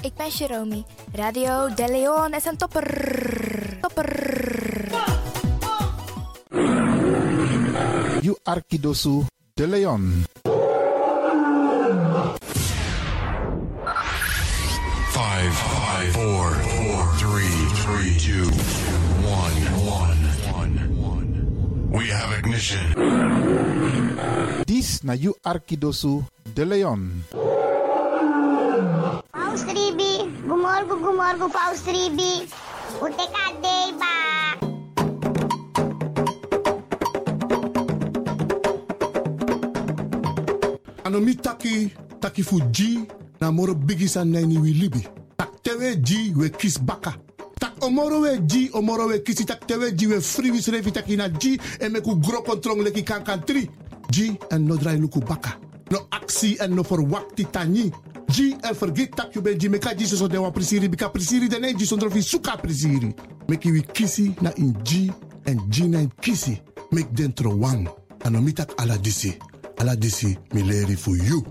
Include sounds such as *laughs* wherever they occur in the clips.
ik ben Jerome. Radio De Leon is een topper. Topper. You Arkidosu De Leon. Five, five, four, four, three, three, two, one, one, one, one. We have ignition. Dis na You Arkidosu De Leon. Ribi, gumorgo gumorgo Paus Ribi. Ute kadei ba. Ano mi taki, taki fu G, na moro bigi san nani wi libi. Tak tewe G we kis baka. Tak omoro we G, omoro we kisi tak tewe G we free wis revi taki na G, en meku gro kontrong leki kan kan tri. G en no drai luku baka. No aksi en no verwakti tani. G en vergeet tak you ben G, meka so so dewa prisiri, bika prisiri dene G sondro fi suka prisiri. Meki wi kisi na in G, en G na in kisi. Mek dentro wang. Ano mi tak ala disi. Ala disi mi leri for you.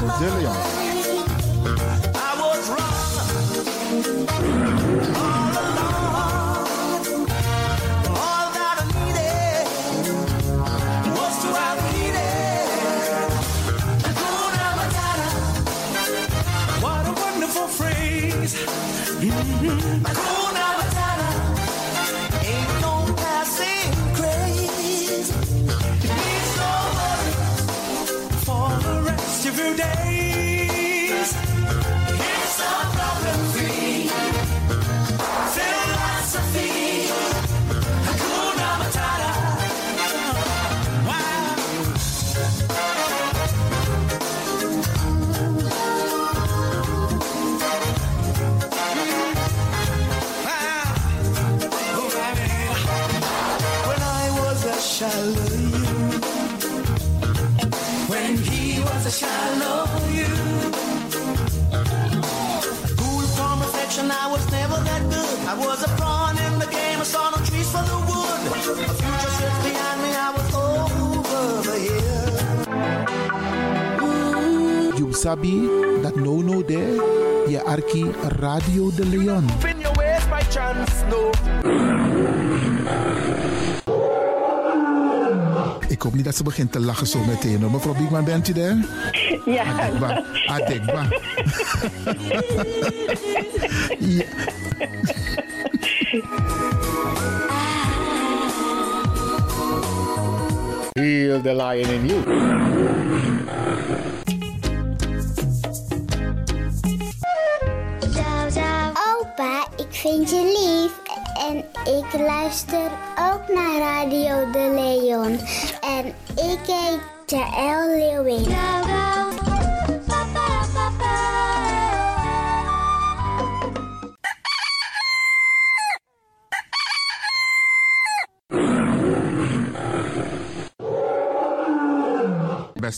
God's Arkidosu. De Leon. Sabi dat no no there. Je Arki Radio De Leon. Your ways by chance, no. Ik hoop niet dat ze begint te lachen zo meteen. hoor. Mevrouw Biekman, bent u daar? Ja, Adekba. Adekba. *laughs* ja. Heal the lion in you. Opa, ik vind je lief. En ik luister ook naar Radio De Leon. En ik heet Jaël Leeuwin.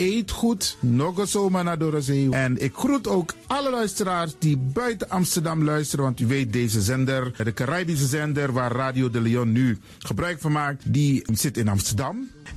eet goed. Nog zomaar naar Dorozee. En ik groet ook alle luisteraars die buiten Amsterdam luisteren. Want u weet, deze zender, de Caribische zender waar Radio de Leon nu gebruik van maakt, die zit in Amsterdam.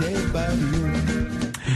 de you.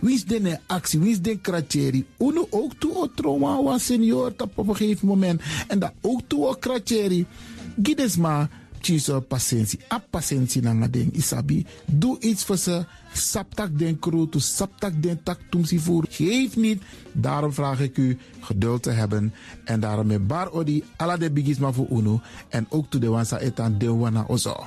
Wie is de actie? Wie is de kratjeri? Uno ook toe o trauma wa senior op een gegeven moment. En dat ook toe o kratjeri. Gides maar tjiso patiëntie. A patiëntie na ding isabi. Doe iets voor ze. Saptak den kroto, saptak den tak tumsi voor. Geef niet. Daarom vraag ik u geduld te hebben. En daarom met bar odi ala de bigisma voor uno. En ook toe de wansa etan de wana ozo.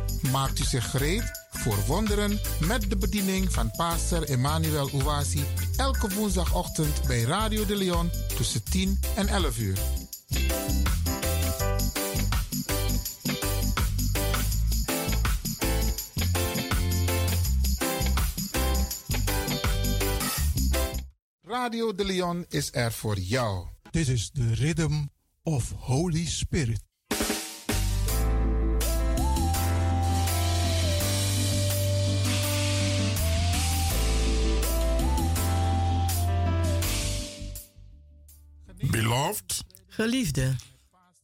Maakt u zich gereed voor wonderen met de bediening van pastor Emmanuel Owasi elke woensdagochtend bij Radio de Leon tussen 10 en 11 uur. Radio de Leon is er voor jou. This is the rhythm of Holy Spirit. Beloved, Geliefde,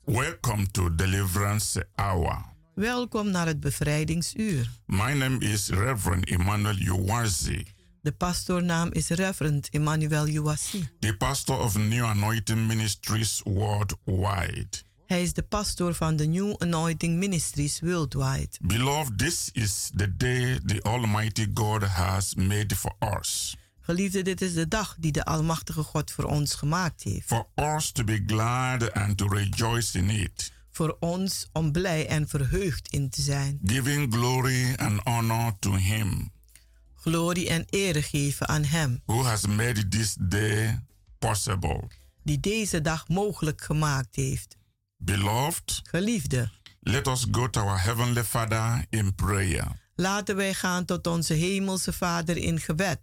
welcome to Deliverance Hour. welkom naar het bevrijdingsuur. My name is Reverend Emmanuel Uwazi, De pastoornaam is Reverend Emmanuel Uwasi. the pastor of New Anointing Ministries worldwide. Hij is de pastoor van de New Anointing Ministries Worldwide. Beloved, this is the day the Almighty God has made for us. Geliefde, dit is de dag die de Almachtige God voor ons gemaakt heeft. For us to be glad and to rejoice in it, Voor ons om blij en verheugd in te zijn. giving glory and honor to Him Glorie en ere geven aan Hem, who has made this day possible. die deze dag mogelijk gemaakt heeft. Beloved, Geliefde, let us go to our Heavenly Father in prayer. laten wij gaan tot onze Hemelse Vader in gebed.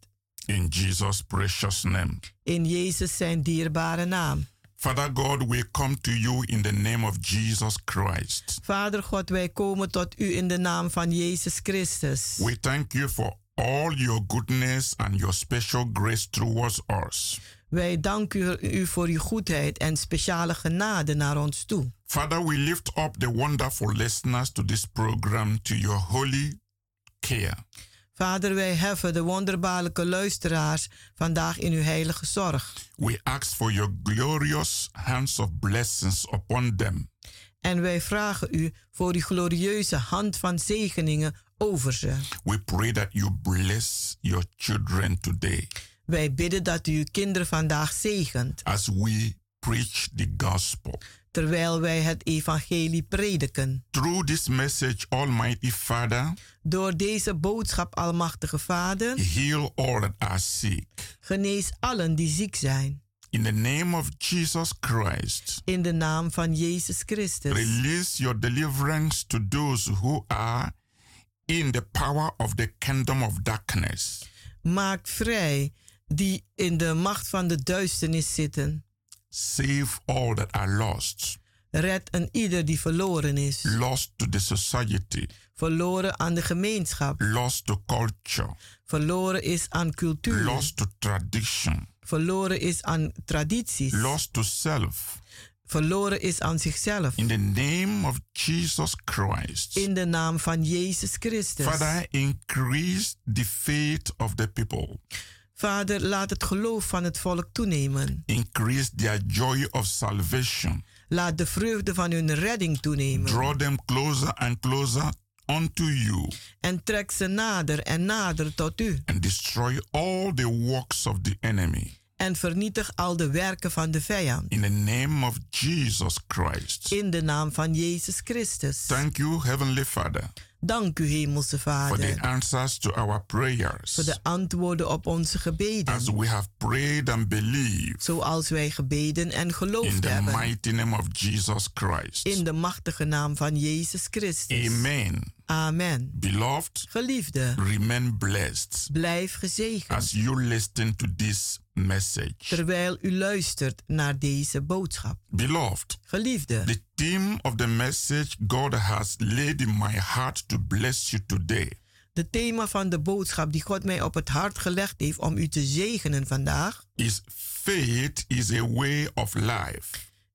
In Jesus' precious name. In Jezus zijn dierbare naam. Father God, we come to you in the name of Jesus Christ. Vader God, wij komen tot u in de naam van Jezus Christus. We thank you for all your goodness and your special grace towards us. Wij danken u, voor uw goedheid en speciale genade naar ons toe. Father, we lift up the wonderful listeners to this program to your holy care. Vader, wij heffen de wonderbaarlijke luisteraars vandaag in uw heilige zorg. We ask for your glorious hands of blessings upon them. En wij vragen u voor uw glorieuze hand van zegeningen over ze. We pray that you bless your children today Wij bidden dat u uw kinderen vandaag zegent, as we preach the gospel. Terwijl wij het evangelie prediken. Through this message, Almighty Father, Door deze boodschap, Almachtige Vader, heal all that are sick. genees allen die ziek zijn. In the name of Jesus Christ, In de naam van Jezus Christus. release your deliverance to those who are in the power of the kingdom of darkness. Maak vrij die in de macht van de duisternis zitten. Save all that are lost, Red een ieder die verloren is. lost to the society, Verloren aan de gemeenschap. lost to culture, Verloren is aan cultuur. lost to tradition, Verloren is aan tradities. lost to self. Verloren is aan zichzelf. In the name of Jesus Christ, In de naam van Jezus Christus. Father, increase the faith of the people. Vader, laat het geloof van het volk toenemen. Increase their joy of salvation. Laat de vreugde van hun redding toenemen. Draw them closer and closer unto you En trek ze nader en nader tot u. and destroy all the works of the enemy. En vernietig al de werken van de vijand. In the name of Jesus Christ. In de naam van Jezus Christus. Thank you, Heavenly Father, Dank u, Hemelse for the Vader. answers to our prayers. Voor de antwoorden op onze gebeden. As we have prayed and believed Zoals wij gebeden en in geloofd the hebben. mighty name of Jesus Christ. In de machtige naam van Jezus Christus. Amen. Amen. Beloved, Geliefde, remain blessed blijf gezegend. as you listen to this message. Terwijl u luistert naar deze boodschap. Beloved, Geliefde, the theme of the message God has laid in my heart to bless you today de thema van de boodschap die God mij op het hart gelegd heeft om u te zegenen vandaag is faith is a way of life.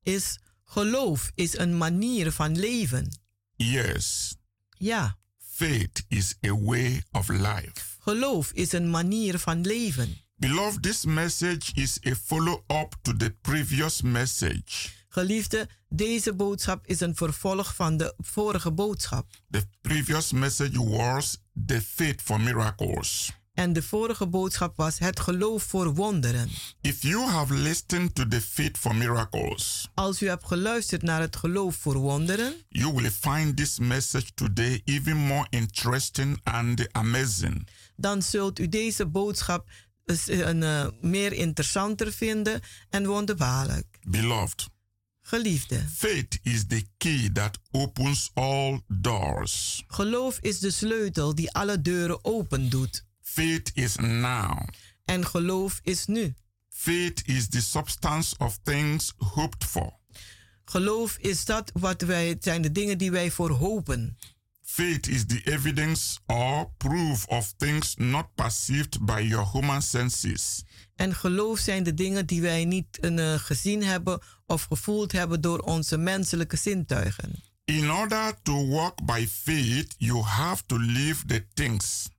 is geloof is een manier van leven. Yes, Ja, faith is a way of life. geloof is een manier van leven. Beloved, this message is a follow up to the previous message. Geliefde, deze boodschap is een vervolg van de vorige boodschap. The previous message was the faith for miracles. En de vorige boodschap was het geloof voor wonderen. If you have listened to the faith for miracles, Als u hebt geluisterd naar het geloof voor wonderen, you will find this message today even more interesting and amazing. dan zult u deze boodschap eens een, eh, meer interessanter vinden en wonderbaarlijk. Beloved, Geliefde, faith is the key that opens all doors. geloof is de sleutel die alle deuren open doet. Faith is now. En geloof is nu. Faith is the substance of things hoped for. Geloof is dat wat wij, zijn de dingen die wij voor hopen. Faith is the evidence or proof of things not perceived by your human senses. En geloof zijn de dingen die wij niet eh, gezien hebben of gevoeld hebben door onze menselijke zintuigen. In order to walk by faith, you have to live the things.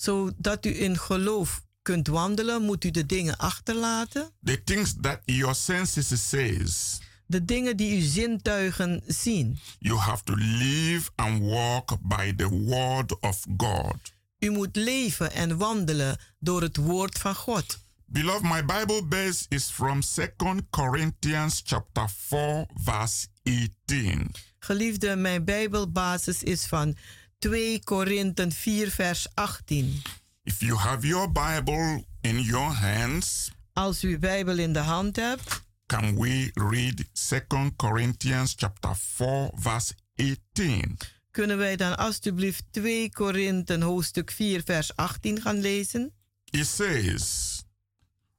Zodat u in geloof kunt wandelen, moet u de dingen achterlaten. The things that your senses says. De dingen die uw zintuigen zien. You have to live and walk by the word of God. U moet leven en wandelen door het woord van God. Beloved, my Bible base is from 2 Corinthians chapter 4 verse 18. Geliefde, mijn Bijbelbasis is van 2 Korinthen 4 vers 18. If you have your Bible in your hands, Als u uw Bijbel in de hand hebt, can we read 2 Corinthians chapter 4 verse 18? kunnen wij dan alstublieft 2 Korinthen hoofdstuk 4 vers 18 gaan lezen? It says,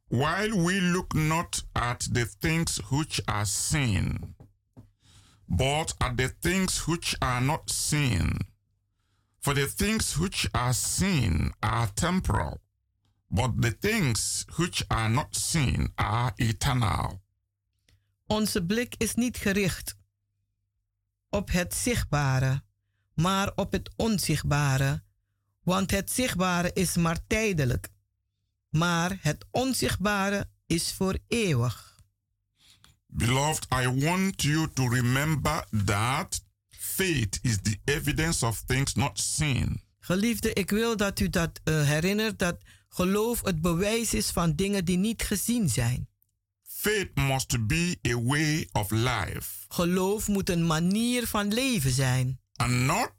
While we look not at the things which are seen, but at the things which are not seen. For the things which are seen are temporal, but the things which are not seen are eternal. Onze blik is niet gericht op het zichtbare, maar op het onzichtbare. Want het zichtbare is maar tijdelijk, maar het onzichtbare is voor eeuwig. Beloved, I want you to remember that faith is the evidence of things not seen. Geliefde, ik wil dat u dat eh, herinnert dat geloof het bewijs is van dingen die niet gezien zijn. Faith must be a way of life. Geloof moet een manier van leven zijn. And not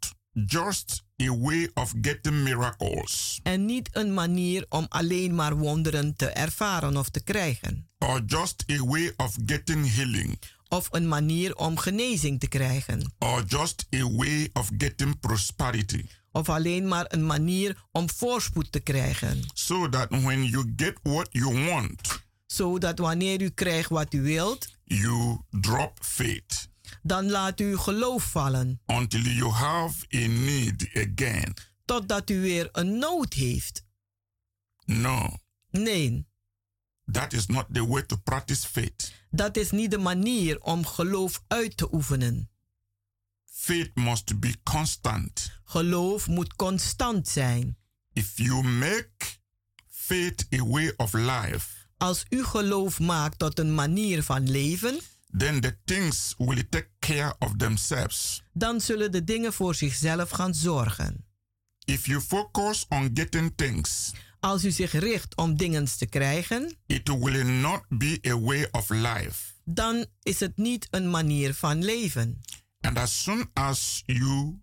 just a way of getting miracles. En niet een manier om alleen maar wonderen te ervaren of te krijgen. Or just a way of getting healing. Of een manier om genezing te krijgen. Or just a way of getting prosperity. Of alleen maar een manier om voorspoed te krijgen. So that when you get what you want, Zodat wanneer u krijgt wat u wilt, you drop faith dan laat u geloof vallen. until you have a need again. Totdat u weer een nood heeft. No, Nee, that is not the way to practice faith. dat is niet de manier om geloof uit te oefenen. Faith must be constant. Geloof moet constant zijn. If you make faith a way of life, Als u geloof maakt tot een manier van leven, then the things will take care of themselves. dan zullen de dingen voor zichzelf gaan zorgen. If you focus on getting things, Als u zich richt om dingen te krijgen, it will not be a way of life. dan is het niet een manier van leven. And as soon as you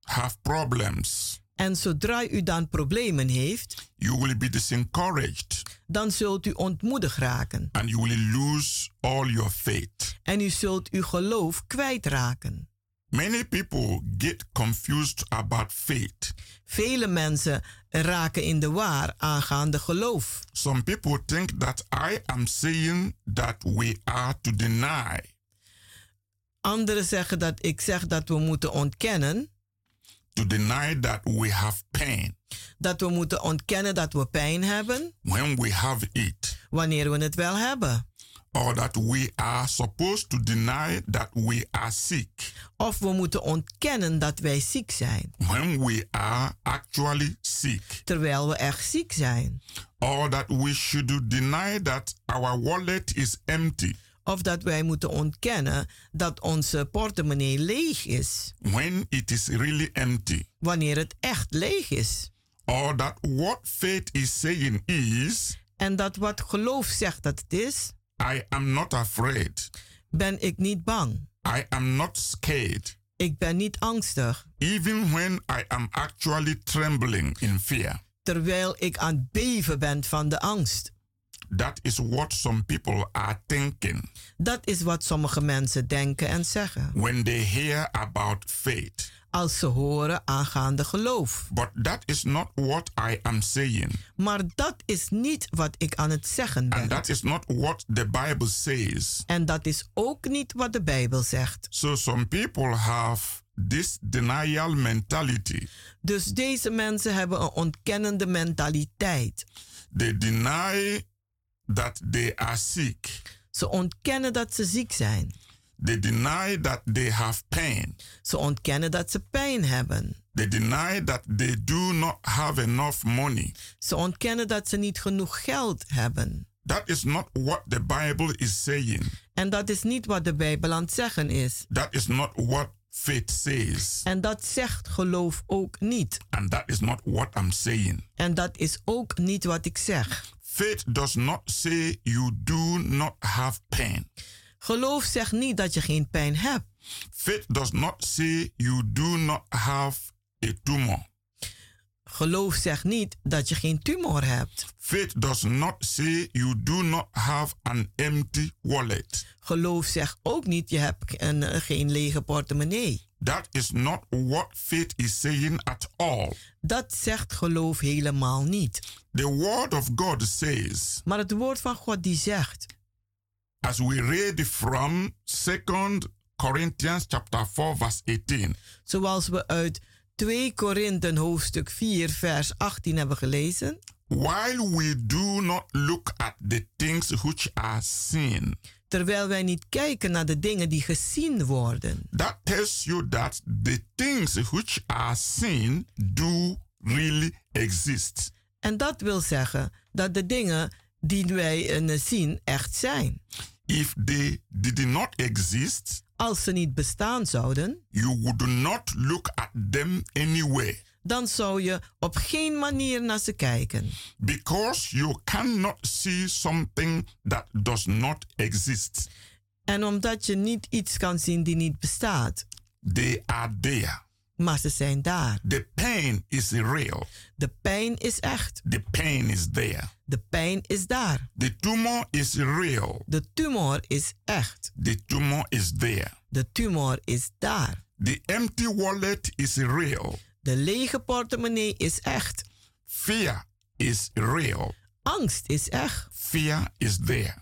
have problems, En zodra u dan problemen heeft, you will be disencouraged dan zult u ontmoedigd raken. and you will lose all your faith. En u zult uw geloof kwijtraken. Many people get confused about faith. Vele mensen raken in de war aangaande geloof. Some people think that I am saying that we are to deny. Anderen zeggen dat ik zeg dat we moeten ontkennen. To deny that we have pain Dat we moeten ontkennen dat we pijn hebben when we have it. wanneer we het wel hebben. Or that we are supposed to deny that we are sick Of we moeten ontkennen dat wij ziek zijn, when we are actually sick. terwijl we echt ziek zijn. Or that we should deny that our wallet is empty Of dat wij moeten ontkennen dat onze portemonnee leeg is. When it is really empty. Wanneer het echt leeg is. Or that what faith is saying is. En dat wat geloof zegt dat het is. I am not afraid. Ben ik niet bang. I am not scared. Ik ben niet angstig. Even when I am actually trembling in fear. Terwijl ik aan het beven ben van de angst. That is what some people are thinking. Dat is wat sommige mensen denken en zeggen. When they hear about faith. Als ze horen aangaande geloof. But that is not what I am saying. Maar dat is niet wat ik aan het zeggen ben. And that is not what the Bible says. En dat is ook niet wat de Bijbel zegt. So some people have this denial mentality. Dus deze mensen hebben een ontkennende mentaliteit. They deny that they are sick. Ze ontkennen dat ze ziek zijn. They deny that they have pain. Ze ontkennen dat ze pijn hebben. They deny that they do not have enough money. Ze ontkennen dat ze niet genoeg geld hebben. That is not what the Bible is saying. En dat is niet wat de Bijbel aan het zeggen is. That is not what faith says. En dat zegt geloof ook niet. And that is not what I'm saying. En dat is ook niet wat ik zeg. Faith does not say you do not have pain. Geloof zegt niet dat je geen pijn hebt. Faith does not say you do not have a tumor. Geloof zegt niet dat je geen tumor hebt. Faith does not say you do not have an empty wallet. Geloof zegt ook niet je hebt een, geen lege portemonnee. That is not what faith is saying at all. Dat zegt geloof helemaal niet. The word of God says. Maar het woord van God die zegt. As we read from 2 Corinthians chapter 4 verse 18. Zoals we uit 2 Korinthen hoofdstuk 4 vers 18 hebben gelezen. While we do not look at the things which are seen. Terwijl wij niet kijken naar de dingen die gezien worden. That tells you that the things which are seen do really exist. En dat wil zeggen dat de dingen die wij zien echt zijn. If they did not exist, als ze niet bestaan zouden, you would not look at them anyway. Dan zou je op geen manier naar ze kijken. Because you cannot see something that does not exist. En omdat je niet iets kan zien die niet bestaat. They are there. Maar ze zijn daar. The pain is real. De pijn is echt. The pain is there. De pijn is daar. The tumor is real. De tumor is echt. The tumor is there. De tumor is daar. The empty wallet is real. De lege portemonnee is echt. Fear is real. Angst is echt. Fear is there.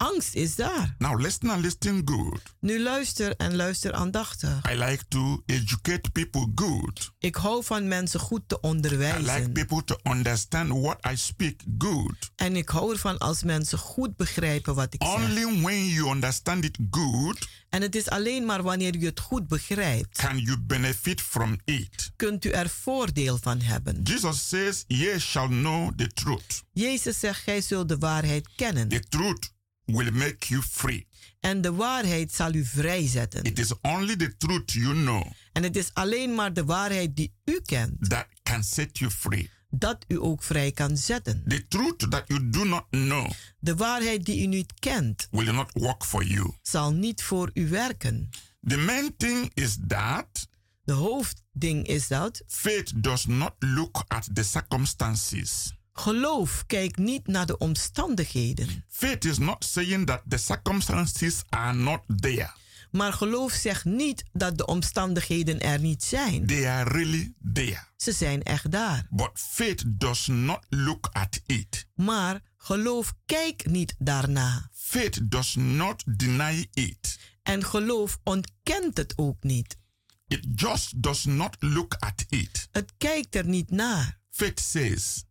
Angst is daar. Now listen and listen good. Nu luister en luister aandachtig. I like to educate people good. Ik hou van mensen goed te onderwijzen. I like people to understand what I speak good. En ik hou ervan als mensen goed begrijpen wat ik Only zeg. Only when you understand it good. En het is alleen maar wanneer u het goed begrijpt. Can you benefit from it? Kunt u er voordeel van hebben. Jesus says, "Ye shall know the truth." Jezus zegt, gij zult de waarheid kennen. The truth will make you free. En de waarheid zal u vrijzetten. It is only the truth you know. En het is alleen maar de waarheid die u kent. That can set you free. Dat u ook vrij kan zetten. The truth that you do not know. De waarheid die u niet kent. Will not work for you. Zal niet voor u werken. The main thing is that. De hoofdding is dat. Faith does not look at the circumstances. Geloof kijkt niet naar de omstandigheden. Faith is not saying that the circumstances are not there. Maar geloof zegt niet dat de omstandigheden er niet zijn. They are really there. Ze zijn echt daar. But faith does not look at it. Maar geloof kijkt niet daarna. Faith does not deny it. En geloof ontkent het ook niet. It just does not look at it. Het kijkt er niet naar. Faith says.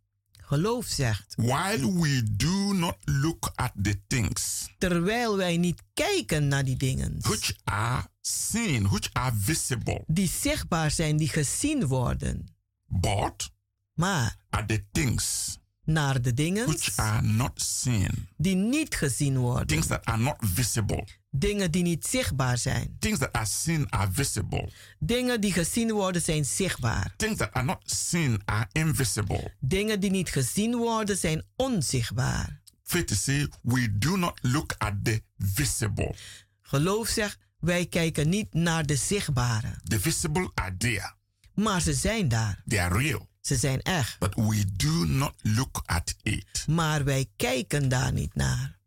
Geloof zegt. While we do not look at the things. Terwijl wij niet kijken naar die dingen. Which are seen, which are visible. Die zichtbaar zijn, die gezien worden. But. Maar. Are the things. Naar de dingen which are not seen, die niet gezien worden. things that are not visible. Dingen die niet zichtbaar zijn. Things that are seen are visible. Dingen die gezien worden zijn zichtbaar. Things that are not seen are invisible. Dingen die niet gezien worden zijn onzichtbaar. Faith say we do not look at the visible. Geloof zegt, wij kijken niet naar de zichtbare. The visible are there. Maar ze zijn daar. They are real. Ze zijn echt. But we do not look at it. Maar wij kijken daar niet naar.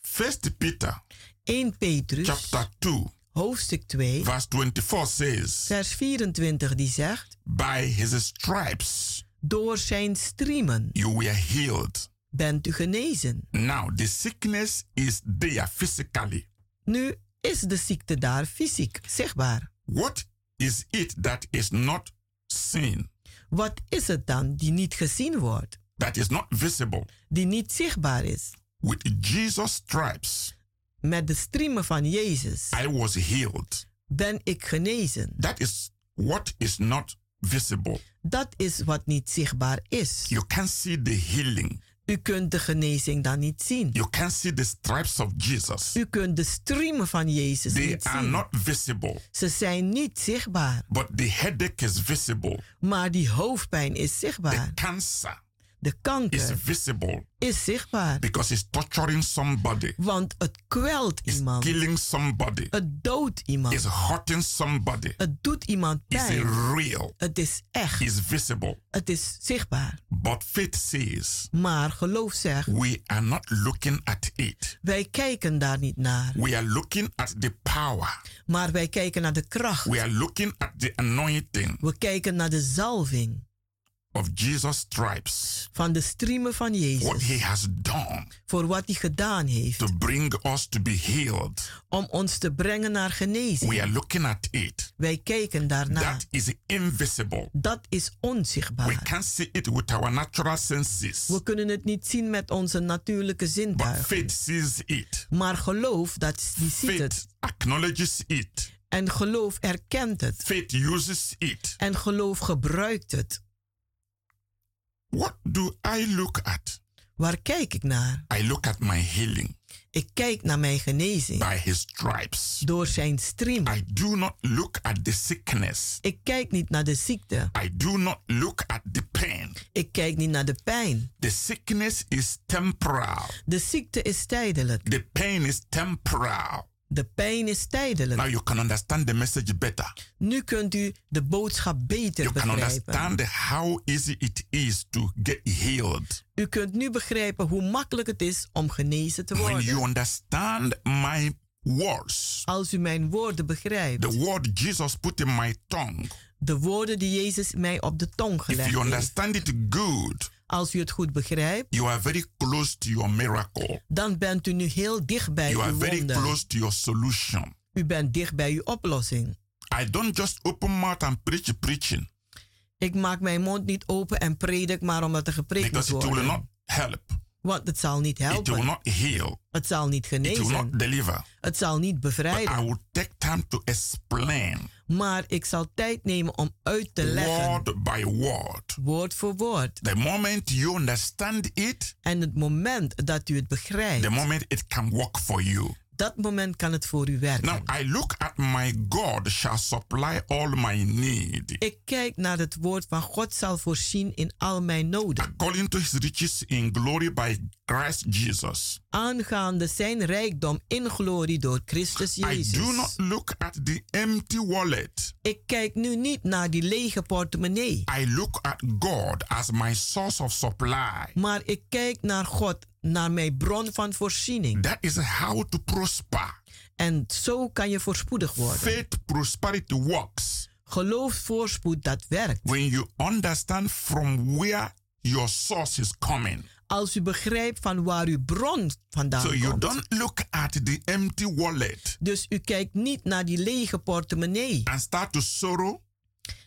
First Peter 1 Petrus chapter 2 hoofdstuk 2 verse 24 says vers 24 die zegt by his stripes door zijn striemen you were healed. bent u genezen. Now the sickness is there physically. Nu is de ziekte daar fysiek zichtbaar. What is it that is not seen? Wat is het dan die niet gezien wordt? That is not visible. Die niet zichtbaar is? With Jesus stripes Met de striemen van Jezus I was healed. ben ik genezen. That is what is not visible. Dat is wat niet zichtbaar is. You can see the healing. U kunt de genezing dan niet zien. You can see the stripes of Jesus. U kunt de striemen van Jezus They niet are zien. not visible, Ze zijn niet zichtbaar. but the headache is visible. Maar die hoofdpijn is The zichtbaar. cancer De is kanker visible is zichtbaar. because it's torturing somebody, Want het kwelt it's iemand. killing somebody, Het doodt iemand. it's hurting somebody. Het doet iemand It's pijn. real, Het is echt. it's visible. Het is zichtbaar. But faith says Maar geloof zegt, we are not looking at it. wij kijken daar niet naar. We are looking at the power. Maar wij kijken naar de kracht. We are looking at the anointing We kijken naar de zalving of Jesus' stripes. van de striemen van What Jezus. he has done Voor wat hij gedaan heeft. to bring us to be healed. Om ons te brengen naar We genezing. are looking at it. Wij kijken daarnaar. That is invisible. Dat is We onzichtbaar. can't see it with our natural senses. We kunnen het niet zien met onze natuurlijke But zintuigen. faith sees it. Maar geloof, dat, die ziet het. Faith acknowledges it. En geloof erkent het. Faith uses it. En geloof gebruikt het. What do I look at? Waar kijk ik naar? I look at my healing Ik kijk naar mijn genezing. by his stripes. Door zijn striem. I do not look at the sickness. Ik kijk niet naar de ziekte. I do not look at the pain. Ik kijk niet naar de pijn. The sickness is temporal. De ziekte is tijdelijk. The pain is temporal. De pijn is tijdelijk. Now you can understand the message better. Nu kunt u de boodschap beter You can begrijpen. understand how easy it is to get healed. U kunt nu begrijpen hoe makkelijk het is om genezen te When you worden. understand my words, Als u mijn woorden begrijpt. the word Jesus put in my tongue, De woorden die Jezus mij op de tong if gelegd you heeft. understand it good, Als u het goed begrijpt, you are very close to your miracle. dan bent u nu heel dicht bij You are uw very wonder. close to your solution. U bent dicht bij uw oplossing. I don't just open mouth and preach preaching Ik maak mijn mond niet open en predik maar omdat er gepreekt moet because it will not help. Want het zal niet It will helpen. not heal. Het zal niet It will genezen. not deliver. Het zal niet But bevrijden. I will take time to explain Maar ik zal tijd nemen om uit te leggen. word by word. Woord voor woord. The moment you understand it, En het moment dat u het begrijpt. the moment it can work for you. Dat moment kan het voor u werken. Now I look at my God shall supply all my need Ik kijk naar het woord van God zal voorzien in al mijn noden. according to his riches in glory by Christ Jesus. Aangaande zijn rijkdom in glorie door Christus I Jezus. do not look at the empty wallet. Ik kijk nu niet naar die lege portemonnee. I look at God as my source of supply. Maar ik kijk naar God, naar mijn bron van voorziening. That is how to prosper. En zo kan je voorspoedig worden. Faith prosperity works Geloof voorspoed dat werkt. when you understand from where your source is coming. Als u begrijpt van waar uw bron vandaan So you komt. don't look at the empty wallet Dus u kijkt niet naar die lege portemonnee. and start to sorrow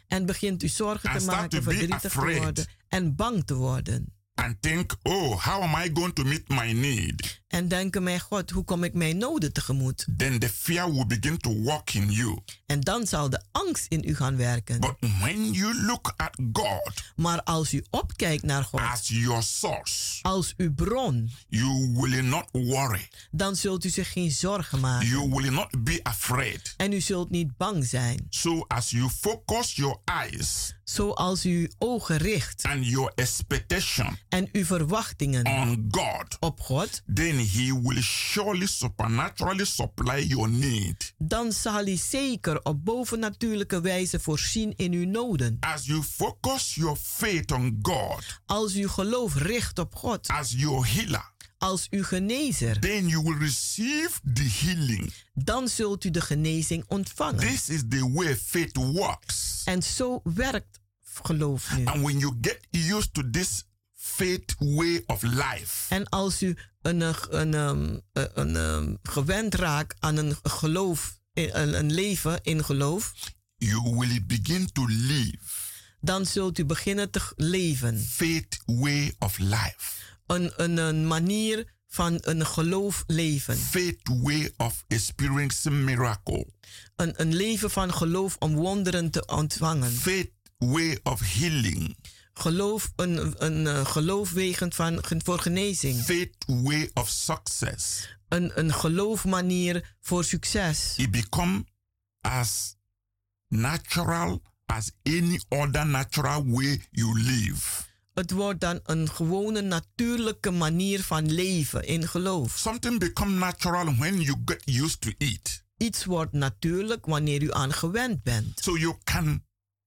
En begint u zorgen And te maken, verdrietig te worden en bang te worden. And think, oh, how am I going to meet my need? En denken, mijn God, hoe kom ik mijn noden tegemoet? Then the fear will begin to walk in you. En dan zal de angst in u gaan werken. But when you look at God maar als u opkijkt naar God as your source, als uw bron, you will not worry. dan zult u zich geen zorgen maken. You will not be afraid. En u zult niet bang zijn. So as you focus your eyes Zoals u ogen richt and your expectation en uw verwachtingen on God, op God, then He will surely supernaturally supply your need. dan zal hij zeker op bovennatuurlijke wijze voorzien in uw noden. As you focus your faith on God Als u geloof richt op God, as your healer, als uw genezer, then you will receive the healing. dan zult u de genezing ontvangen. This is the way faith works. En zo werkt geloof nu. And when you get used to this faith way of life, En als u een, een, een, een, een, een gewend raakt aan een geloof, een, een leven in geloof, you will begin to live dan zult u beginnen te leven. faith way of life. Een, een, een manier van een geloof leven. Faith way of experiencing miracle. Een, een leven van geloof om wonderen te ontvangen. Faith way of healing. Geloof, een, een uh, geloofwegen van, voor genezing. Faith way of success. Een, een geloofmanier voor succes. It become as natural as any other natural way you live. Het wordt dan een gewone natuurlijke manier van leven in geloof. Something become natural when you get used to it. Iets wordt natuurlijk wanneer u aan gewend bent. So you can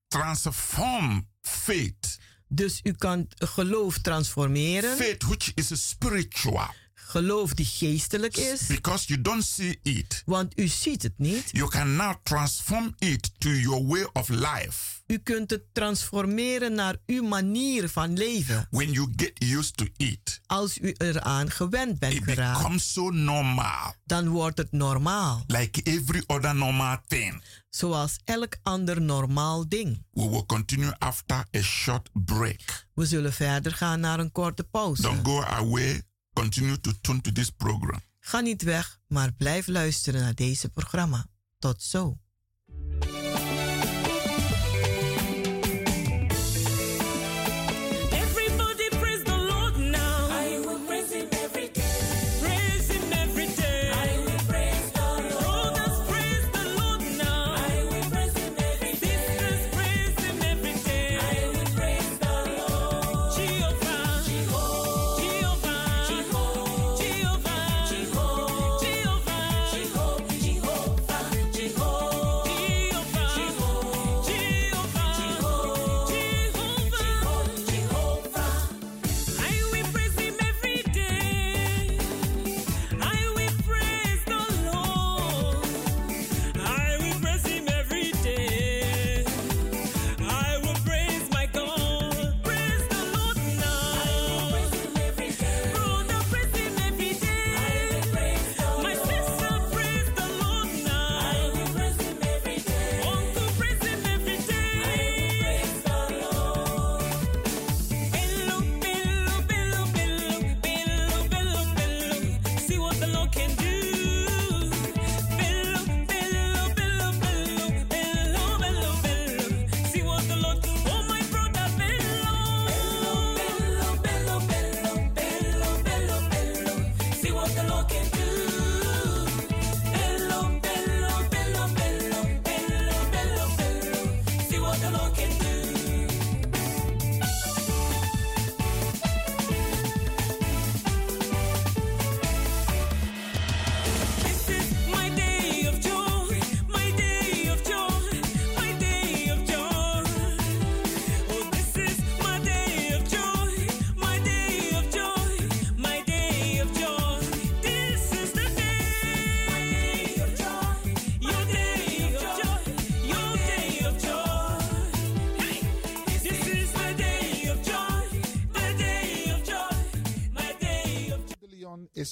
transform faith. Dus u kan geloof transformeren. Faith which is spiritual. Geloof die geestelijk is. Because you don't see it. Want u ziet het niet. You can now transform it to your way of life. U kunt het transformeren naar uw manier van leven. When you get used to it. Als u eraan gewend bent it geraakt. becomes so normal. Dan wordt het normaal. Like every other normal thing. Zoals elk ander normaal ding. We will continue after a short break. We zullen verder gaan naar een korte pauze. Don't go away. Continue to tune to this program. Ga niet weg, maar blijf luisteren naar deze programma. Tot zo.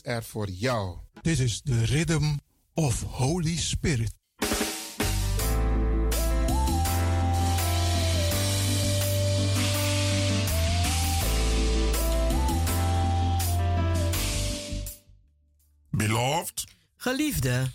Er voor jou. Dit is de Rhythm of Holy Spirit. Geliefde,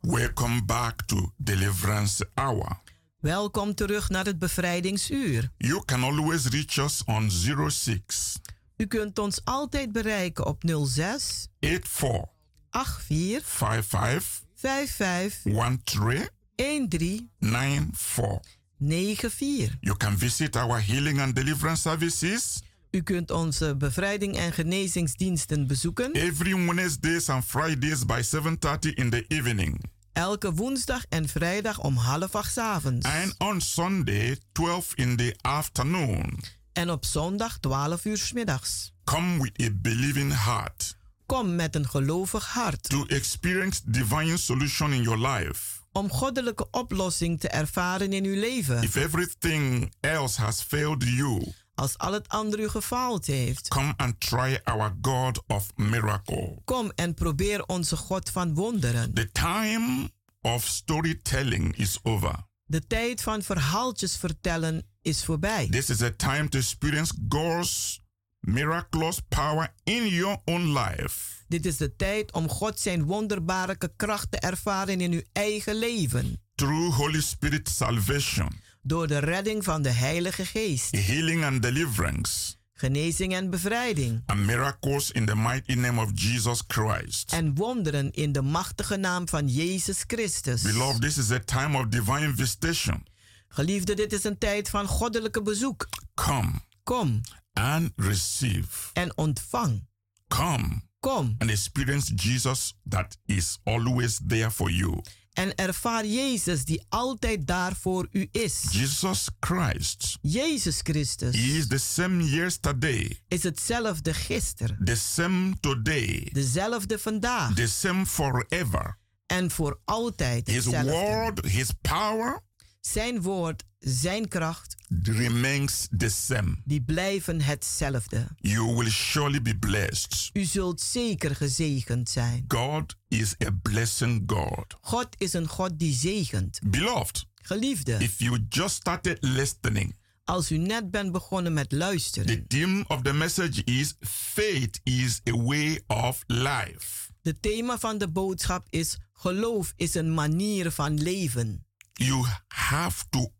welcome back to Deliverance Hour. welkom terug naar het bevrijdingsuur. You can always reach us on 06 U kunt ons altijd bereiken op 06 84 84 55 55 13 13 94. 94. You can visit our healing and deliverance services U kunt onze bevrijding en genezingsdiensten bezoeken. every Wednesdays and Fridays by 7:30 in the evening. Elke woensdag en vrijdag om half acht 's avonds. And on Sunday 12 in the afternoon. En op zondag 12 uur 's middags. Come with a believing heart Kom met een gelovig hart to experience divine solution in your life. om goddelijke oplossing te ervaren in uw leven. If everything else has failed you, Als al het andere u gefaald heeft. come and try our God of miracle. Kom en probeer onze God van wonderen. The time of storytelling is over. De tijd van verhaaltjes vertellen is voorbij. This is a time to experience God's miraculous power in your own life. Dit is de tijd om God zijn wonderbare kracht te ervaren in uw eigen leven. Through Holy Spirit salvation, Door de redding van de Heilige Geest. healing and deliverance, Genezing en bevrijding. and miracles in the mighty name of Jesus Christ. En wonderen in de machtige naam van Jezus Christus. Beloved, this is a time of divine visitation. Geliefde, dit is een tijd van goddelijke bezoek. Come Kom and receive. en ontvang. Come Kom and experience Jesus that is always there for you. En ervaar Jezus die altijd daar voor u is. Jesus Christ Jezus Christus is the same yesterday, is hetzelfde gisteren, the same today, dezelfde vandaag the same forever. en voor altijd His hetzelfde. word, his power Zijn woord, zijn kracht, remains the same. die blijven hetzelfde. You will surely be blessed. U zult zeker gezegend zijn. God is a blessing God. God is een God die zegent. Beloved, Geliefde, if you just started listening, als u net bent begonnen met the luisteren, theme of the message is faith is a way of life. de thema van de boodschap is geloof is een manier van leven. You have to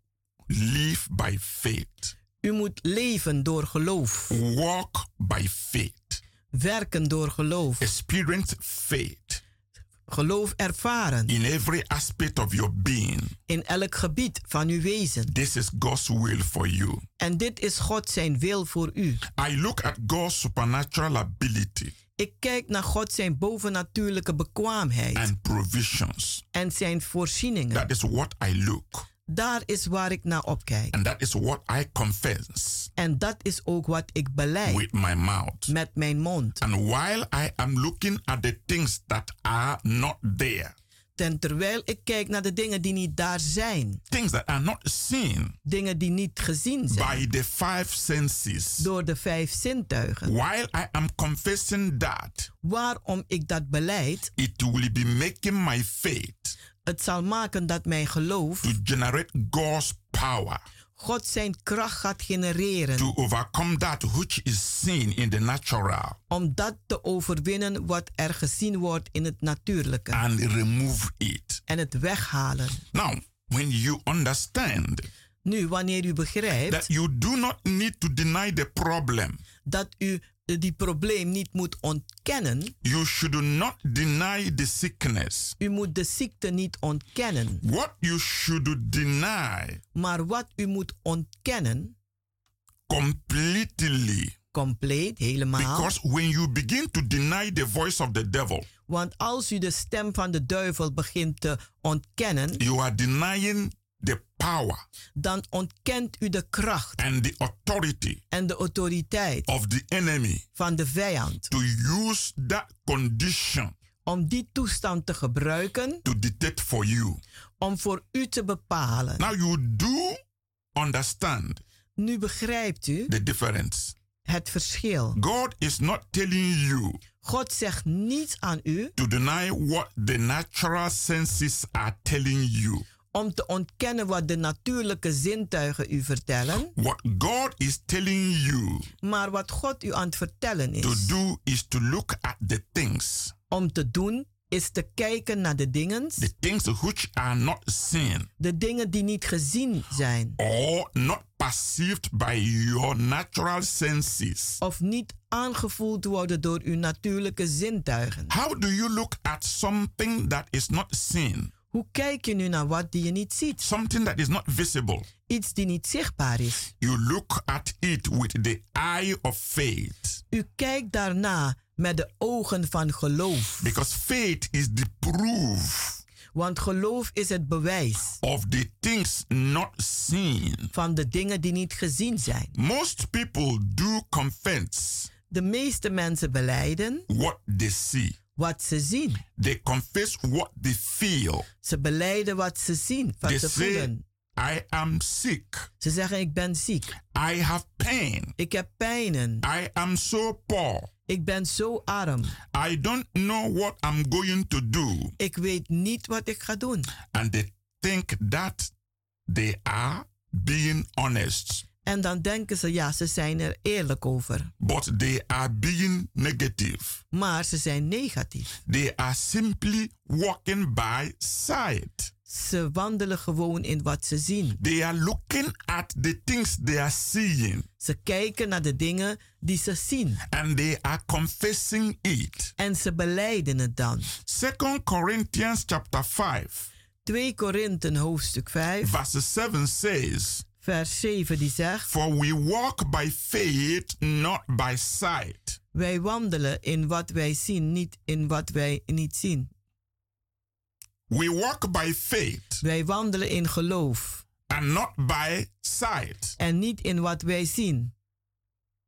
live by faith, U moet leven door geloof, walk by faith, werken door geloof, experience faith geloof ervaren in every aspect of your being. in elk gebied van uw wezen. This is God's will for you. En dit is God zijn wil voor u. I look at God's supernatural ability Ik kijk naar God zijn bovennatuurlijke bekwaamheid and provisions. en zijn voorzieningen. That is what I look. Daar is waar ik naar opkijk. And that is what I confess En dat is ook wat ik beleid with my mouth. met mijn mond. And while I am looking at the things that are not there, Ten terwijl ik kijk naar de dingen die niet daar zijn. things that are not seen Dingen die niet gezien zijn. by the five senses, Door de vijf zintuigen. while I am confessing that, Waarom ik dat beleid, it will be making my faith het zal maken dat mijn geloof to generate God's power God zijn kracht gaat genereren. to overcome that which is seen in the natural Om dat te overwinnen wat er gezien wordt in het natuurlijke. and remove it. En het weghalen. Now, when you understand Nu, wanneer u begrijpt that you do not need to deny the problem, dat u die probleem niet moet ontkennen. you should not deny the sickness. U moet de ziekte niet ontkennen. What you should deny Maar wat u moet ontkennen, completely. compleet, helemaal. Because when you begin to deny the voice of the devil, Want als u de stem van de duivel begint te ontkennen, you are denying the power dan ontkent u de kracht and the authority en de autoriteit of the enemy van de vijand to use that condition om die toestand te gebruiken to dictate for you. om voor u te bepalen. Now you do understand Nu begrijpt u the difference. het verschil. God is not telling you God zegt niets aan u to deny what the natural senses are telling you. Om te ontkennen wat de natuurlijke zintuigen u vertellen. What God is telling you Maar wat God u aan het vertellen to is do is to look at the things om te doen is te kijken naar de dingen, the things which are not seen de dingen die niet gezien zijn or not perceived by your natural senses. of niet aangevoeld worden door uw natuurlijke zintuigen. How do you look at something that is not seen? Hoe kijk je nu naar wat die je niet ziet? Something that is not visible. Iets die niet zichtbaar is. You look at it with the eye of faith. U kijkt daarna met de ogen van geloof. Because faith is the proof Want geloof is het bewijs of the things not seen. van de dingen die niet gezien zijn. Most people do confess De meeste mensen beleiden what they see. Wat ze zien. They confess what they feel. Ze beleiden wat ze zien, wat They ze say, voelen. I am sick. Ze zeggen ik ben ziek. I have pain. Ik heb pijnen. I am so poor. Ik ben zo arm. I don't know what I'm going to do. Ik weet niet wat ik ga doen. And they think that they are being honest. En dan denken ze, ja, ze zijn er eerlijk over. But they are being negative. Maar ze zijn negatief. They are simply walking by sight. Ze wandelen gewoon in wat ze zien. They are looking at the things they are seeing. Ze kijken naar de dingen die ze zien. And they are confessing it. En ze beleiden het dan. 2 Corinthians chapter 5 2 Korinthen hoofdstuk 5, verse 7 says, vers 7 die zegt... For we walk by faith, not by sight. Wij wandelen in wat wij zien, niet in wat wij niet zien. We walk by faith Wij wandelen in geloof and not by sight. en niet in wat wij zien.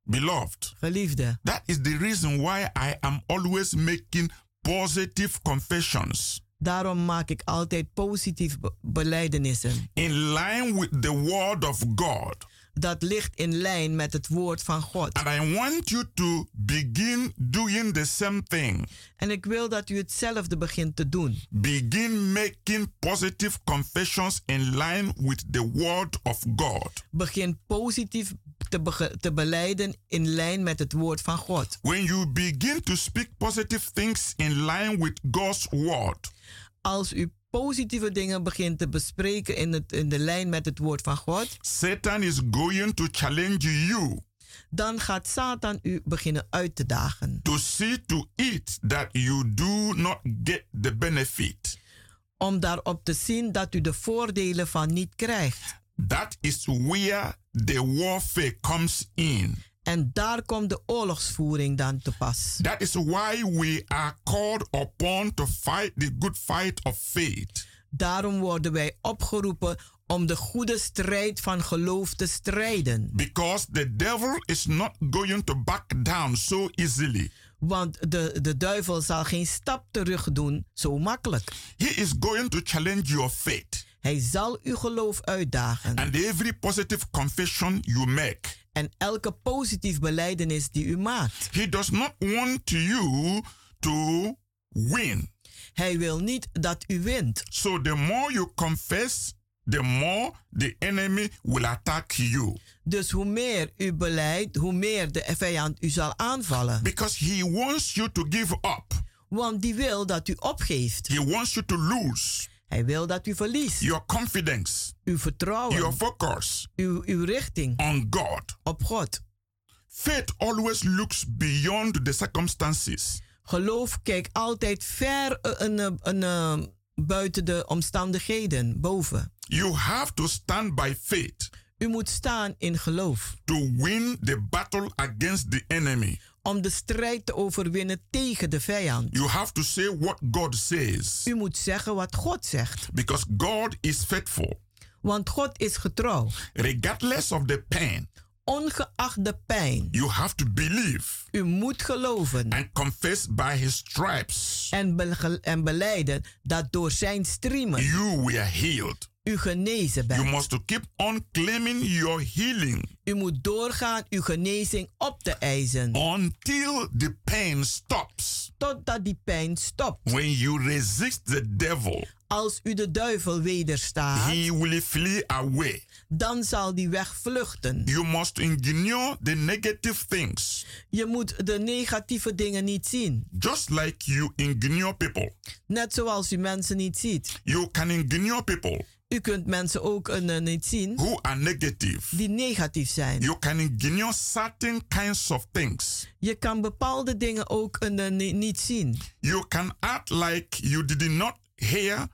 Beloved, Geliefde, that is the reason why I am always making positive confessions daarom maak ik altijd positief be- belijdenissen. in line with the word of God. Dat ligt in lijn met het woord van God. And I want you to begin doing the same thing. En ik wil dat u hetzelfde begint te doen. Begin making positive confessions in line with the word of God. Begin positief te, bege- te beleiden in lijn met het woord van God. When you begin to speak positive things in line with God's word, Als u positieve dingen begint te bespreken in, het, in de lijn met het woord van God, Satan is going to challenge you dan gaat Satan u beginnen uit te dagen. to see to it that you do not get the benefit. Om daarop te zien dat u de voordelen van niet krijgt. That is where the warfare comes in. En daar komt de oorlogsvoering dan te pas. That is why we are called upon to fight the good fight of faith. Daarom worden wij opgeroepen om de goede strijd van geloof te strijden. Because the devil is not going to back down so easily. Want de, de duivel zal geen stap terug doen zo makkelijk. He is going to challenge your faith. Hij zal uw geloof uitdagen. And every positive confession you make, En elke positief beleidenis die u maakt. he does not want you to win. Hij wil niet dat u wint. So the more you confess, the more the enemy will attack you. Dus hoe meer u beleidt, hoe meer de vijand u zal aanvallen. Because he wants you to give up. Want die wil dat u opgeeft. He wants you to lose Hij wil dat u verliest. your confidence, Uw vertrouwen. your focus Uw, uw richting on God. op God. Faith always looks beyond the circumstances. Geloof kijkt altijd ver eh, een, eh, een, eh, buiten de omstandigheden, boven. You have to stand by faith U moet staan in geloof. to win the battle against the enemy. Om de strijd te overwinnen tegen de vijand. You have to say what God says U moet zeggen wat God zegt. because God is faithful. Want God is getrouw. Regardless of the pain, Ongeacht de pijn. you have to believe U moet geloven. and confess by his stripes. En, be- en beleiden dat door zijn striemen You were healed. U genezen You bent. must to keep on claiming your healing U moet doorgaan uw genezing op te eisen. until the pain stops. Totdat die pijn stopt. When you resist the devil, Als u de duivel wederstaat, he will flee away. dan zal die wegvluchten. You must ignore the negative things, Je moet de negatieve dingen niet zien. just like you ignore people. Net zoals u mensen niet ziet. You can ignore people U kunt mensen ook eh, niet zien who are negative. die negatief zijn. You can ignore certain kinds of things. Je kan bepaalde dingen ook ni- niet zien. You can act like you did not hear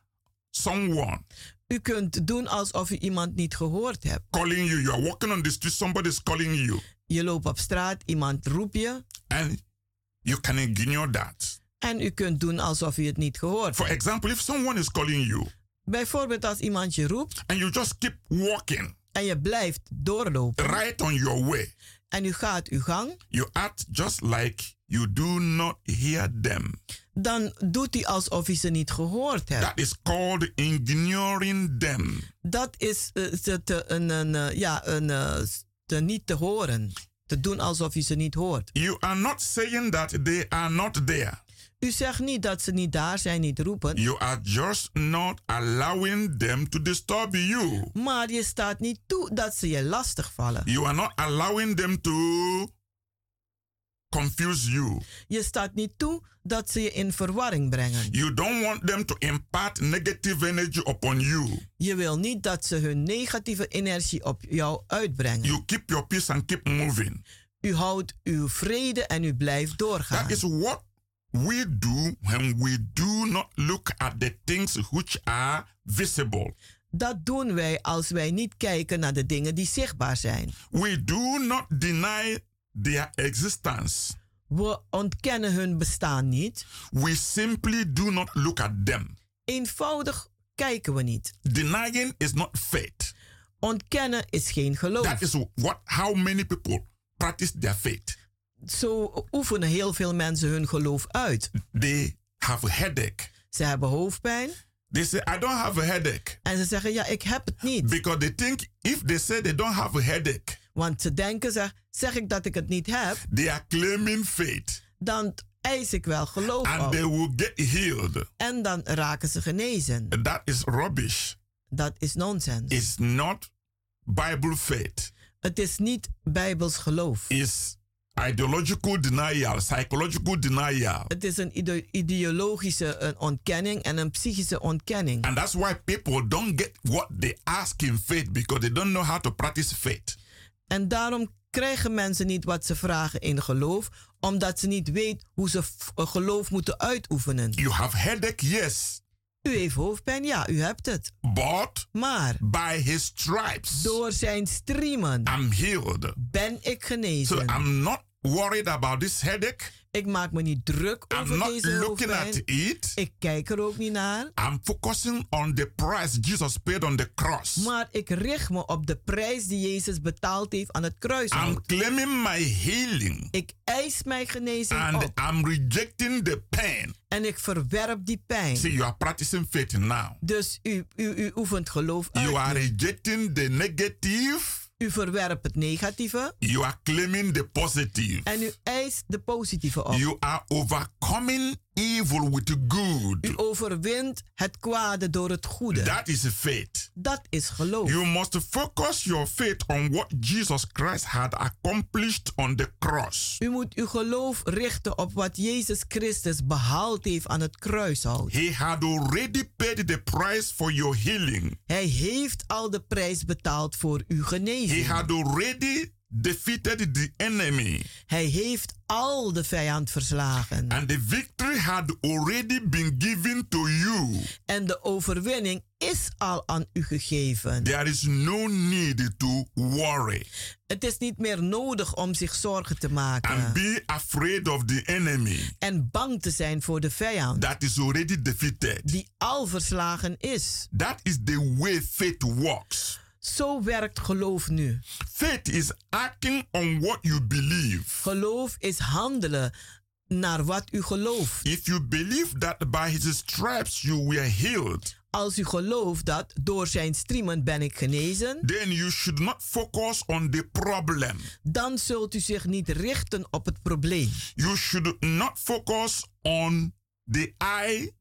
someone U kunt doen alsof u iemand niet gehoord hebt. calling you. You are walking on the street, somebody is calling you, Je loopt op straat, iemand roept je. and you can ignore that. En u kunt doen alsof u het niet gehoord For example, if someone is calling you Bijvoorbeeld als iemand je roept and you just keep walking en je blijft doorlopen right on your way, en u gaat uw gang, you act just like you do not hear them. dan doet hij alsof u ze niet gehoord hebt. That is called ignoring them. Dat is te, een, een, eh, ja, een, eh, te niet te horen. Te doen alsof u ze niet hoort. You are not saying that they are not there. U zegt niet dat ze niet daar zijn, niet roepen. You are just not allowing them to disturb you. Maar je staat niet toe dat ze je lastig vallen. You are not allowing them to confuse you. Je staat niet toe dat ze je in verwarring brengen. You don't want them to impart negative energy upon you. Je wil niet dat ze hun negatieve energie op jou uitbrengen. You keep your peace and keep moving. U houdt uw vrede en u blijft doorgaan. That is what we do when we do not look at the things which are visible. Dat doen wij als wij niet kijken naar de dingen die zichtbaar zijn. We do not deny their existence. We ontkennen hun bestaan niet. We simply do not look at them. Eenvoudig kijken we niet. Denying is not faith. Ontkennen is geen geloof. That is what how many people practice their faith. Zo oefenen heel veel mensen hun geloof uit. They have a headache. Ze hebben hoofdpijn. They say, I don't have a headache. En ze zeggen, ja, ik heb het niet. Because they think if they say they don't have a headache, Want ze denken, zeg, zeg ik dat ik het niet heb, they are claiming faith. dan eis ik wel geloof And op. they will get healed. En dan raken ze genezen. That is rubbish. Dat is nonsens. It's not Bible faith. Het is niet bijbels geloof. It's ideological denial, psychological denial. Het is een ide- ideologische een ontkenning en een psychische ontkenning. And that's why people don't get what they ask in faith because they don't know how to practice faith. En daarom krijgen mensen niet wat ze vragen in geloof, omdat ze niet weten hoe ze een geloof moeten uitoefenen. You have headache, yes, U heeft hoofdpijn, ja, u hebt het. but Maar by his stripes door zijn striemen I'm healed. ben ik So genezen. I'm not worried about this headache. Ik maak me niet druk I'm over not deze looking at it. Ik kijk er ook niet naar. I'm focusing on the price Jesus paid on the cross. Maar ik richt me op de prijs die Jezus betaald heeft aan het kruis. I'm claiming my healing Ik eis mijn genezing and op. I'm rejecting the pain. En ik verwerp die pijn. See, you are practicing faith now. Dus u, u, u oefent geloof uit. You are rejecting the negative. U verwerpt het negatieve. You are claiming the positive. En u eist de positieve op. You are overcoming evil with good. U overwint het kwade door het goede. That is faith. Dat is geloof. You must focus your faith on what Jesus Christ had accomplished on the cross. U moet uw geloof richten op wat Jezus Christus behaald heeft aan het kruishout. He had already paid the price for your healing. Hij heeft al de prijs betaald voor uw He genezing. had already defeated the enemy. Hij heeft al de vijand verslagen. And the victory had already been given to you. En de overwinning is al aan u gegeven. There is no need to worry Het is niet meer nodig om zich zorgen te and maken. be afraid of the enemy En bang te zijn voor de vijand. that is already defeated. Die al verslagen is. That is the way faith works. Zo werkt geloof nu. Faith is acting on what you believe. Geloof is handelen naar wat u gelooft. If you believe that by his stripes you were healed, Als u gelooft dat door zijn striemen ben ik genezen, then you should not focus on the problem. dan zult u zich niet richten op het probleem. You should not focus on the eye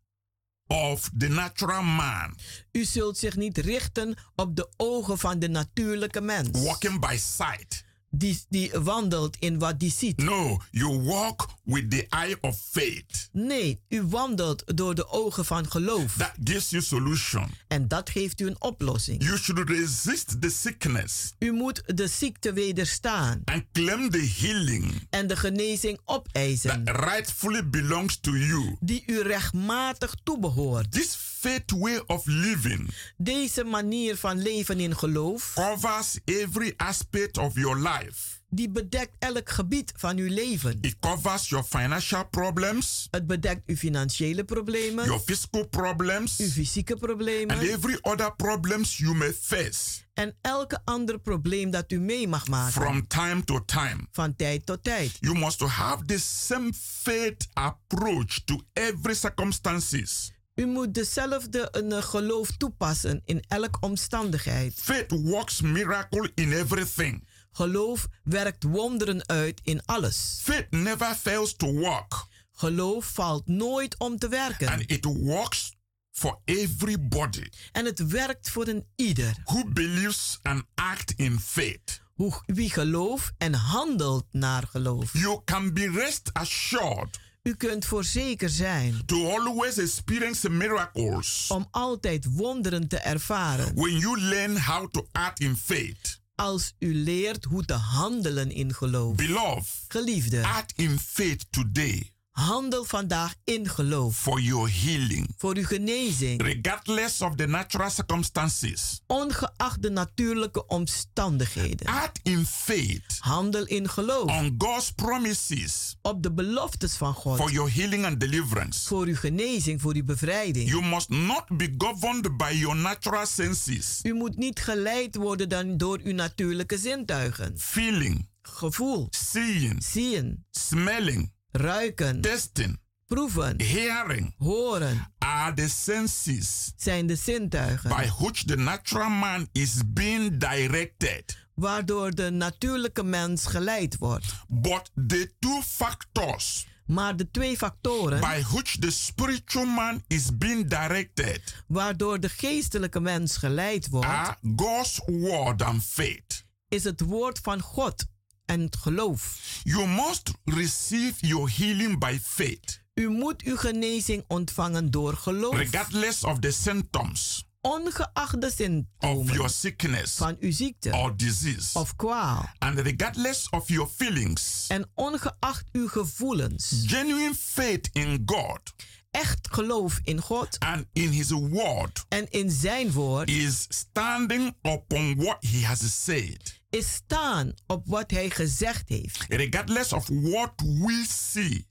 of the natural man. U zult zich niet richten op de ogen van de natuurlijke mens. Walking by sight. Die, die wandelt in wat die ziet. No, you walk with the eye of faith. Nee, u wandelt door de ogen van geloof. That gives you solution. En dat geeft u een oplossing. You should resist the sickness. U moet de ziekte wederstaan. And claim the healing. En de genezing opeisen. That rightfully belongs to you. Die u rechtmatig toebehoort. This faith way of living. Deze manier van leven in geloof. Covers every aspect of your life. Die bedekt elk gebied van uw leven. It covers your financial problems. Het bedekt uw financiële problemen. Your physical problems. Uw fysieke problemen. And every other problems you may face. En elke ander probleem dat u mee mag maken. From time to time. Van tijd tot tijd. You must have the same faith approach to every circumstances. U moet dezelfde een geloof toepassen in elke omstandigheid. Faith works miracle in everything. Geloof werkt wonderen uit in alles. Faith never fails to work. Geloof valt nooit om te werken. And it works for everybody. En het werkt voor een ieder. Who believes and act in faith. Hoe, wie gelooft en handelt naar geloof. You can be rest assured. U kunt voorzeker zijn. To always experience miracles. Om altijd wonderen te ervaren. When you learn how to act in faith. Als u leert hoe te handelen in geloof. Beloved. Geliefde. Act in faith today. Handel vandaag in geloof. For your healing. Voor uw genezing. Regardless of the natural circumstances. Ongeacht de natuurlijke omstandigheden. Act in faith. Handel in geloof. On God's promises. Op de beloftes van God. For your healing and deliverance. Voor uw genezing, voor uw bevrijding. You must not be governed by your natural senses. U moet niet geleid worden dan door uw natuurlijke zintuigen. Feeling. Gevoel. Seeing. Zien. Smelling ruiken, testing, proeven, hearing, horen, are the senses. Zijn de zintuigen. By which the natural man is being directed. Waardoor de natuurlijke mens geleid wordt. But the two factors. Maar de twee factoren. By which the spiritual man is being directed, waardoor de geestelijke mens geleid wordt, are God's word and faith. is het woord van God en het geloof. You must receive your healing by faith. U moet uw genezing ontvangen door geloof. Regardless of the symptoms. Ongeacht de symptomen of your sickness van uw ziekte or disease. of kwaal. And regardless of your feelings. En ongeacht uw gevoelens. Genuine faith in God echt geloof in God and in his word en in zijn woord is standing upon what he has said is staan op wat hij gezegd heeft. Regardless of what we see.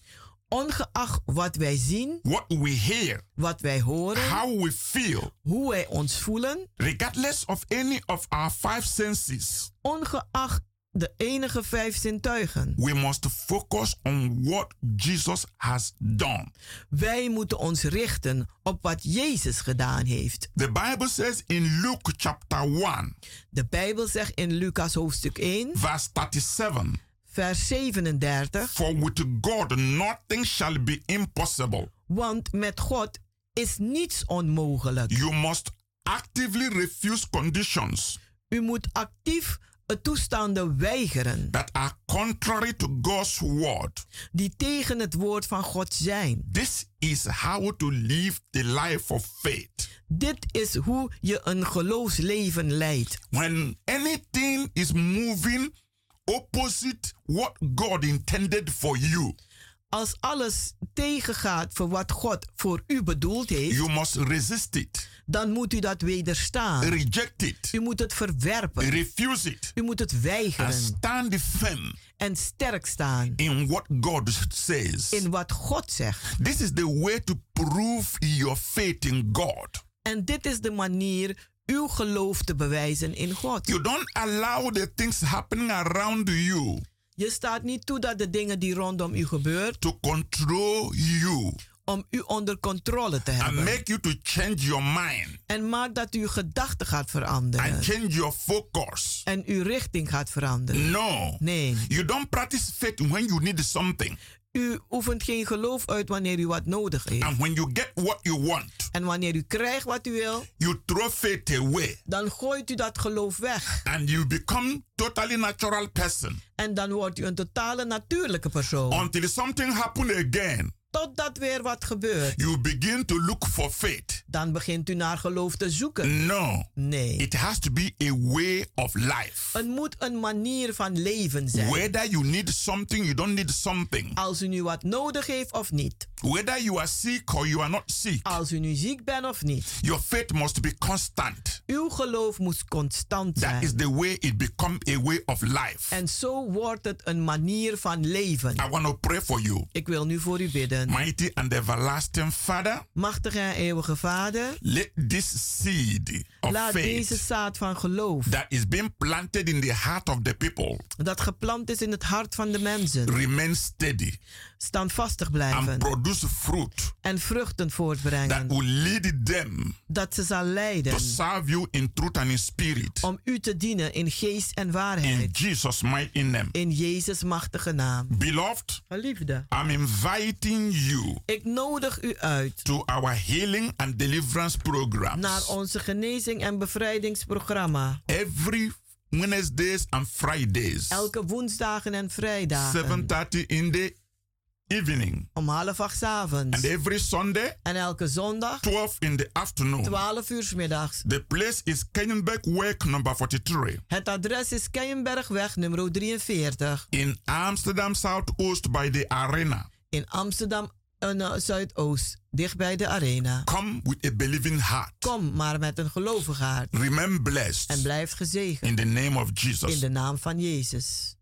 Ongeacht wat wij zien what we hear. wat wij horen how we feel. hoe wij ons voelen regardless of any of our five senses. ongeacht de enige vijf zintuigen. We must focus on what Jesus has done. Wij moeten ons richten op wat Jezus gedaan heeft. The Bible says in Luke chapter 1. De Bijbel zegt in Lucas hoofdstuk 1. Vers 37. Vers 37. For with God nothing shall be impossible. Want met God is niets onmogelijk. You must actively refuse conditions. U moet actief toestanden weigeren. That are contrary to God's word. Die tegen het woord van God zijn. This is how to live the life of faith. Dit is hoe je een geloofsleven leidt. When anything is moving opposite what God intended for you. Als alles tegengaat voor wat God voor u bedoeld heeft. You must resist it dan moet u dat wederstaan. Reject it. U moet het verwerpen. Refuse it. U moet het weigeren. And stand firm. En sterk staan. In what God says. In wat God zegt. This is the way to prove your faith in God. En dit is de manier uw geloof te bewijzen in God. You don't allow the things happening around you. Je staat niet toe dat de dingen die rondom u gebeuren. To control you om u onder controle te and hebben. make you to change your mind En maakt dat u gedachten gaat veranderen. and change your focus. En uw richting gaat veranderen. No. Nee. You don't practice faith when you need something. U oefent geen geloof uit wanneer u wat nodig heeft. And when you get what you want, En wanneer u krijgt wat u wil, you throw faith away. dan gooit u dat geloof weg. And you become totally natural person. En dan wordt u een totale natuurlijke persoon. Until something happen again, Totdat weer wat gebeurt. you begin to look for faith. Dan begint u naar geloof te zoeken. No. Nee. It has to be a way of life. Het moet een manier van leven zijn. Whether you need something, you don't need something. Als u nu wat nodig heeft of niet. Whether you are sick or you are not sick, Als u nu ziek bent of niet. your faith must be constant. Uw geloof moet constant That zijn. is the way it become a way of life. En zo wordt het een manier van leven. I want to pray for you. Ik wil nu voor u bidden. Mighty and everlasting Father, Machtige en eeuwige Vader, let this seed of laat deze faith zaad van geloof, that is being planted in the heart of the people dat geplant is in het hart van de mensen, remain steady standvastig and blijven produce fruit en vruchten that voortbrengen, will lead them dat ze zal to leiden serve you in truth and in spirit. om u te dienen in geest en In waarheid. Jesus' mighty name. In Jezus' machtige naam. Beloved, Geliefde, I'm inviting you ik nodig u uit to our healing and deliverance programs. naar onze genezing en bevrijdingsprogramma. Every Wednesdays and Fridays. Elke woensdagen en vrijdagen. 7.30 in the evening. Om half acht avonds. And every Sunday, En elke zondag 12 in the afternoon. 12 uur 's middags. The place is Kenyenberg Work number 43 Het adres is Keienbergweg nummer 43 in Amsterdam Southoost by the arena. in Amsterdam eh, Zuidoost, dicht bij de arena. Come with a believing heart. Kom maar met een gelovig hart Remain blessed en blijf gezegend in the name of in Jesus. de naam van Jezus.